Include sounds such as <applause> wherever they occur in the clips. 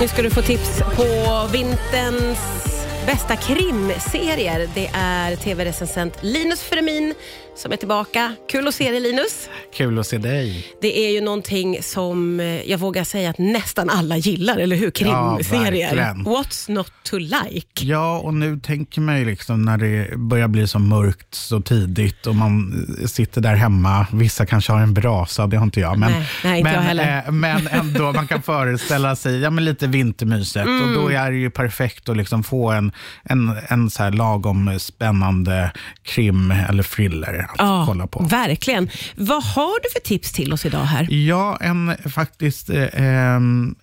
Nu ska du få tips på vinterns bästa krimserier. Det är tv-recensent Linus Fremin som är tillbaka. Kul att se dig Linus. Kul att se dig. Det är ju någonting som eh, jag vågar säga att nästan alla gillar, eller hur? Krimserier. verkligen. What's not to like? Ja, och nu tänker man ju liksom när det börjar bli så mörkt så tidigt och man sitter där hemma. Vissa kanske har en brasa, det har inte jag. Men, Nej, nej, inte men, jag heller. eh, men ändå, man kan föreställa sig ja, men lite vintermyset. Och då Mm. är det ju perfekt att liksom få en, en, en så här lagom spännande krim eller thriller att Ja, kolla på. verkligen. Vad har du för tips till oss idag här? Ja, en, faktiskt eh,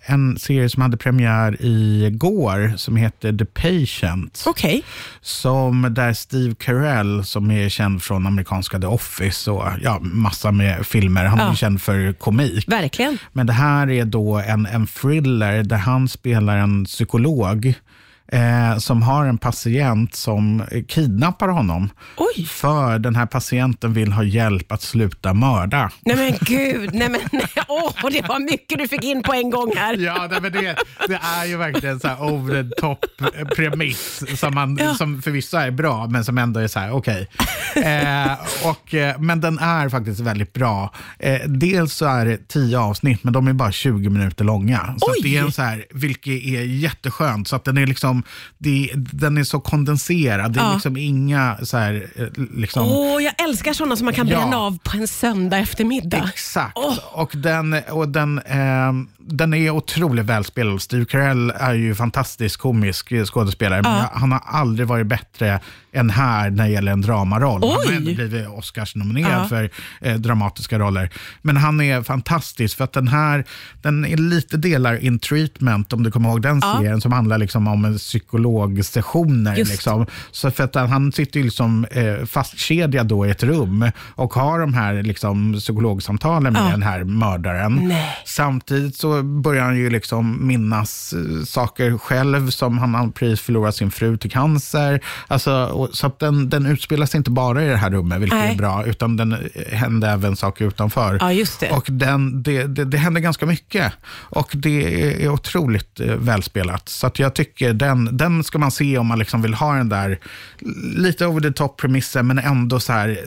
en serie som hade premiär igår som heter The Patient. Okej. Som där Steve Carell, som är känd från amerikanska The Office och ja, massa med filmer. Han är Ja. ju känd för komik. Verkligen. Men det här är då en, en thriller där han spelar en psykolog eh, som har en patient som eh, kidnappar honom. Oj. För den här patienten vill ha hjälp att sluta mörda. Nej men gud, nej men. Åh, det var mycket du fick in på en gång här. Ja, nej, men det, det är ju verkligen så här over the top premiss som, man, Ja. som för vissa är bra, men som ändå är så här, okej. Eh, och, eh, men den är faktiskt väldigt bra. Eh, dels så är det tio avsnitt, men de är bara 20 minuter långa. Så det är en så här, vilket är jätteskönt. Så att den är liksom, det, den är så kondenserad. Det är Ja. liksom inga så här, eh, liksom, Åh, jag älskar sådana som man kan Ja. bränna av på en söndag eftermiddag. Exakt. Åh. Och, den, och den, ehm, den är otroligt välspelad. Steve Carell är ju fantastisk komisk skådespelare, men Ja. han har aldrig varit bättre än här när det gäller en dramaroll. Han har Oj. ändå blivit Oscars-nominerad Ja. för eh, dramatiska roller. Men han är fantastisk för att den här, den är lite delar in treatment, om du kommer ihåg den Ja. serien, som handlar liksom om en psykologsessioner. Liksom. Så för att han sitter ju liksom eh, fastkedjad då i ett rum och har de här liksom, psykologsamtalen med den här mördaren. Nej. Samtidigt så börjar han ju liksom minnas eh, saker själv som han har precis förlorat sin fru till cancer. Alltså, så att den, den utspelar sig inte bara i det här rummet, vilket Nej. är bra, utan den eh, händer även saker utanför. Ja, just det. Och den, det, det, det händer ganska mycket och det är, otroligt eh, välspelat. Så att jag tycker den, den ska man se om man liksom vill ha den där lite over the top premissen men ändå så här,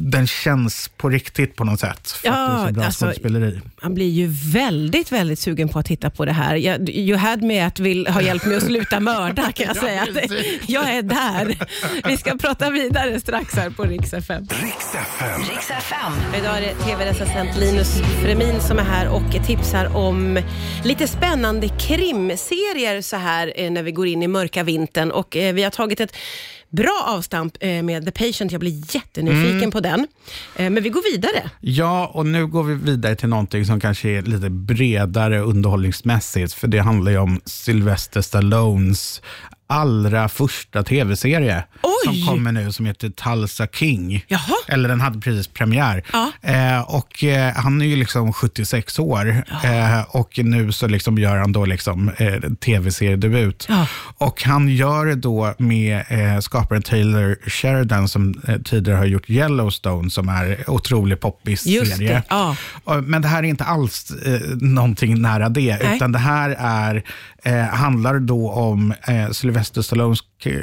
den känns på riktigt på något sätt. För att det är Ja, så bra alltså, skådespeleri. Man blir ju väldigt, väldigt sugen på att titta på det här. Jag, you had me att vill ha hjälp med att sluta mörda kan jag <laughs> Ja, säga. Jag är där. Vi ska prata vidare strax här på Rix FM. Riks FM. Idag är det tv-recensent Linus Fremin som är här och tipsar om lite spännande krimserier så här eh, när vi går in i mörka vintern. Och eh, vi har tagit ett bra avstamp eh, med The Patient. Jag blir jättenyfiken Mm. på den. Eh, men vi går vidare. Ja, och nu går vi vidare till någonting som kanske är lite bredare underhållningsmässigt. För det handlar ju om Sylvester Stallones allra första tv-serie som kommer nu som heter Tulsa King. Jaha. Eller den hade precis premiär. Ja. Eh, och eh, Han är ju liksom 76 år eh, och nu så liksom gör han då liksom eh, tv-seriedebut. Ja. Och han gör det då med eh, skaparen Taylor Sheridan som eh, tidigare har gjort Yellowstone som är otroligt poppis serie. det, ja. Men det här är inte alls eh, någonting nära det, Nej. utan det här är, handlar då om eh, Sylvester Stallones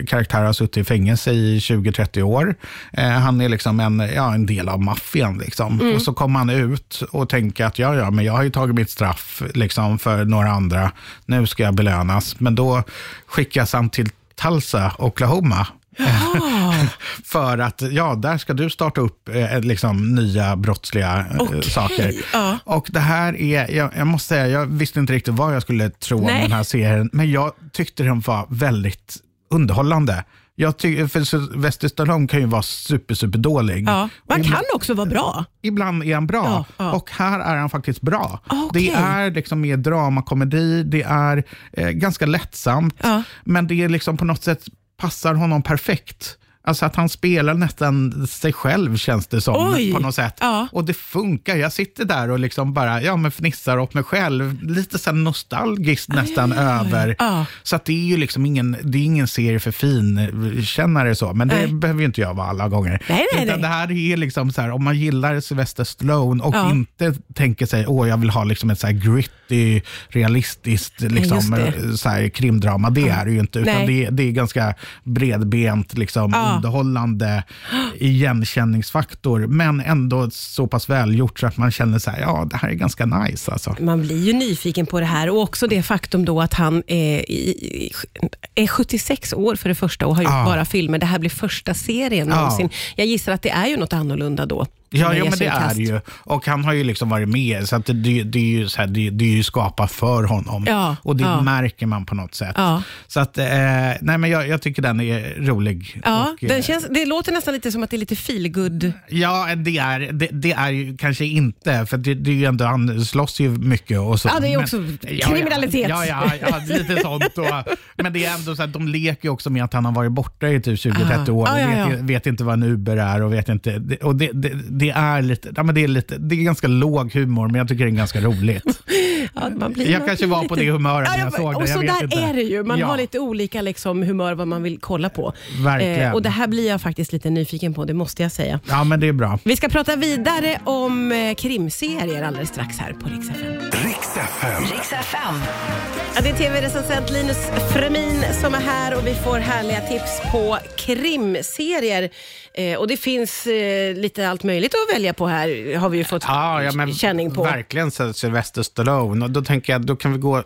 karaktär har suttit i fängelse i 20-30 år. Eh, han är liksom en, ja, en del av maffian. Liksom. Mm. Och så kommer han ut och tänker att ja, ja, men jag har ju tagit mitt straff liksom, för några andra. Nu ska jag belönas. Men då skickas han till Tulsa, Oklahoma. <laughs> För att, ja, där ska du starta upp eh, liksom, nya brottsliga eh, Okej, saker. ja. Och det här är, jag, jag måste säga, jag visste inte riktigt vad jag skulle tro Nej. om den här serien, men jag tyckte den var väldigt underhållande. Jag tycker, för Sylvester Stallone kan ju vara super, super dålig. Ja. Man kan ibland, också vara bra. ibland är han bra Ja, ja. och här är han faktiskt bra. Okej. Det är liksom mer dramakomedi, det är eh, ganska lättsamt, men det är liksom på något sätt passar honom perfekt. Alltså att han spelar nästan sig själv känns det som Oj. på något sätt. Ja. Och det funkar. Jag sitter där och liksom bara ja, men fnissar åt mig själv. Lite så nostalgiskt nästan över. Ja. Så att det är ju liksom ingen, det är ingen serie för finkännare så. Men det Nej. behöver ju inte jag vara alla gånger. Nej, nej, Utan det här är liksom så här, om man gillar Sylvester Stallone och Ja. inte tänker sig, åh jag vill ha liksom ett så här gritty realistiskt liksom, så här, krimdrama. Det är det ju inte, utan det, det är ganska bredbent, liksom. Underhållande igenkänningsfaktor, men ändå så pass välgjort så att man känner så här, ja, det här är ganska nice. Alltså. Man blir ju nyfiken på det här och också det faktum då att han är, är 76 år för det första och har gjort Ja. bara filmer. Det här blir första serien Ja. någonsin. Jag gissar att det är ju något annorlunda då. Ja, ja men det är det ju. Och han har ju liksom varit med, så att det, det, är ju så här, det, det är ju skapat för honom. Ja, och det ja. märker man på något sätt. Ja. Så att, eh, nej men jag, jag tycker den är rolig. Ja, och, eh, den känns, det låter nästan lite som att det är lite feelgood. Ja, det är, det, det är ju kanske inte, för det, det är ju ändå, han slåss ju mycket och så. Ja, det är men- också kriminalitet. Ja, ja, ja, lite sånt. Och, men det är ändå så att de leker ju också med att han har varit borta i typ 20-30 år Ah, vet, vet inte vad en Uber är och vet inte. Och det, det, är lite, ja, men det är lite, det är ganska låg humor, men jag tycker det är ganska roligt. <laughs> Ja, man blir, Jag man kanske var på det humöret när jag såg och det, jag så där inte. är det ju. Man Ja. har lite olika liksom, humör vad man vill kolla på. Eh, Verkligen. och Det här blir jag faktiskt lite nyfiken på, det måste jag säga. Ja, men det är bra. Vi ska prata vidare om eh, krimserier alldeles strax här på Rix FM. Riks FM. Riks FM. Ja, det är tv-recensent Linus Fremin som är här och vi får härliga tips på krimserier. Eh, och det finns eh, lite allt möjligt att välja på här, har vi ju fått Ja, ja men känning på. verkligen så Sylvester Stallone. Och då tänker jag, då kan vi gå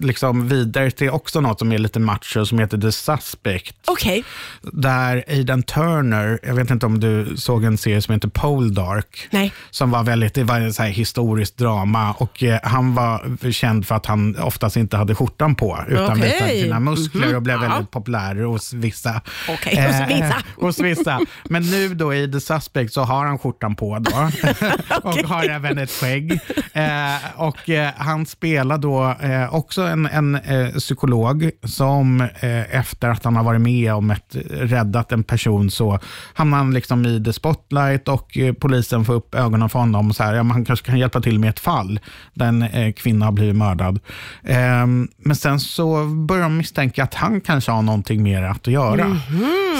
liksom vidare till också något som är lite macho som heter The Suspect. Okej, Där Aidan Turner, jag vet inte om du såg en serie som heter Pole Dark. Nej. Som var väldigt, det var en så här historiskt drama och eh, han var känd för att han oftast inte hade skjortan på utan Okej. visade sina muskler och blev Ja. väldigt populär hos vissa. Hos vissa. Eh, <laughs> hos vissa. Men nu då i The Suspect så har han skjortan på då <laughs> och har även ett skägg. Eh, och eh, han spelar då eh, också en, en eh, psykolog som eh, efter att han har varit med om ett räddat en person så hamnar han liksom i the spotlight och polisen får upp ögonen för honom och så här, ja, men han kanske kan hjälpa till med ett fall där en eh, kvinna har blivit mördad. Eh, men sen så börjar de misstänka att han kanske har någonting mer att göra.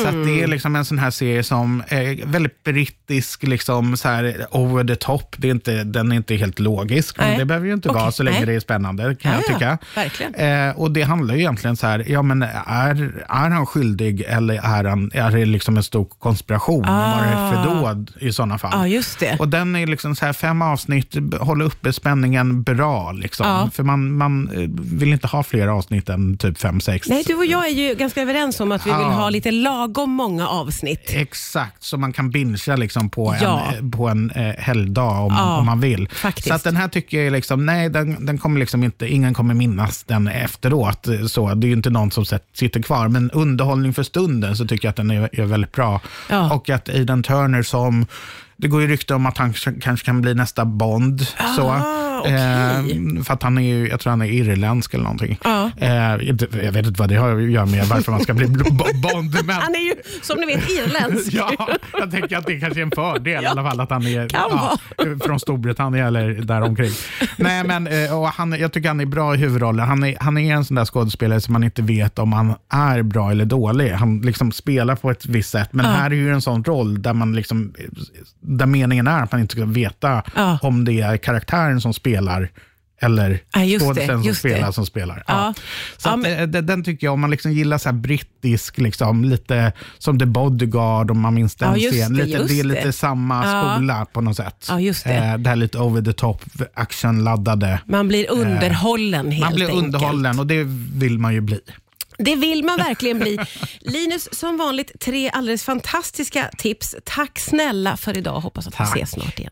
Så att det är liksom en sån här serie som är väldigt brittisk, liksom så här over the top. Det är inte, den är inte helt logisk, men Nej. det behöver ju inte Okej, vara så länge nej. det är spännande kan Ja, jag ja, tycka. verkligen. Eh, och det handlar ju egentligen så här, ja men är, är han skyldig eller är, han, är det liksom en stor konspiration? Vad är det för dåd i sådana fall? ja just det. Och den är liksom så här fem avsnitt, håller uppe spänningen bra. Liksom. Ja. För man, man eh, vill inte ha fler avsnitt än typ fem, sex. Nej, du och jag är ju ganska överens om att vi vill Ja. ha lite lagom många avsnitt. Exakt, så man kan bingea liksom på Ja. en, på en eh, helgdag om, om man vill. faktiskt. Så att den här tycker jag liksom, nej, den, den kommer liksom inte, ingen kommer minnas den efteråt. Så, det är ju inte någon som sitter kvar, men underhållning för stunden så tycker jag att den är, är väldigt bra. Och att Aidan Turner som, det går ju rykte om att han kanske kan bli nästa Bond. så. Ah, okej. Eh, för att han är ju, jag tror han är irländsk eller någonting. Ja. Inte- jag vet inte vad det har att göra med varför man ska bli Bond. Men, Han är ju, som ni vet, irländsk. <laughs> Ja, jag tänker att det kanske är en fördel i alla fall att han är ja, från Storbritannien eller däromkring. Nej, men eh, och han, jag tycker han är bra i huvudrollen. Han är, han är en sån där skådespelare som man inte vet om han är bra eller dålig. Han liksom spelar på ett visst sätt, men här är ju en sån roll där man liksom, där meningen är att man inte ska veta Ja. om det är karaktären som spelar eller det, skådespelaren som det. spelar som spelar. Ja. Ja. Så Ja, men- eh, den, den tycker jag, om man liksom gillar så brittisk, liksom, lite som The Bodyguard, om man minns den Ja, scenen. det, Lite, det är det. lite samma skola på något sätt. Ja, just det. Eh, det här lite over the top, actionladdade. Man blir underhållen helt Eh, Man blir enkelt. underhållen och det vill man ju bli. Det vill man verkligen bli. Linus, som vanligt tre alldeles fantastiska tips. Tack snälla för idag. Hoppas att vi Tack. ses snart igen.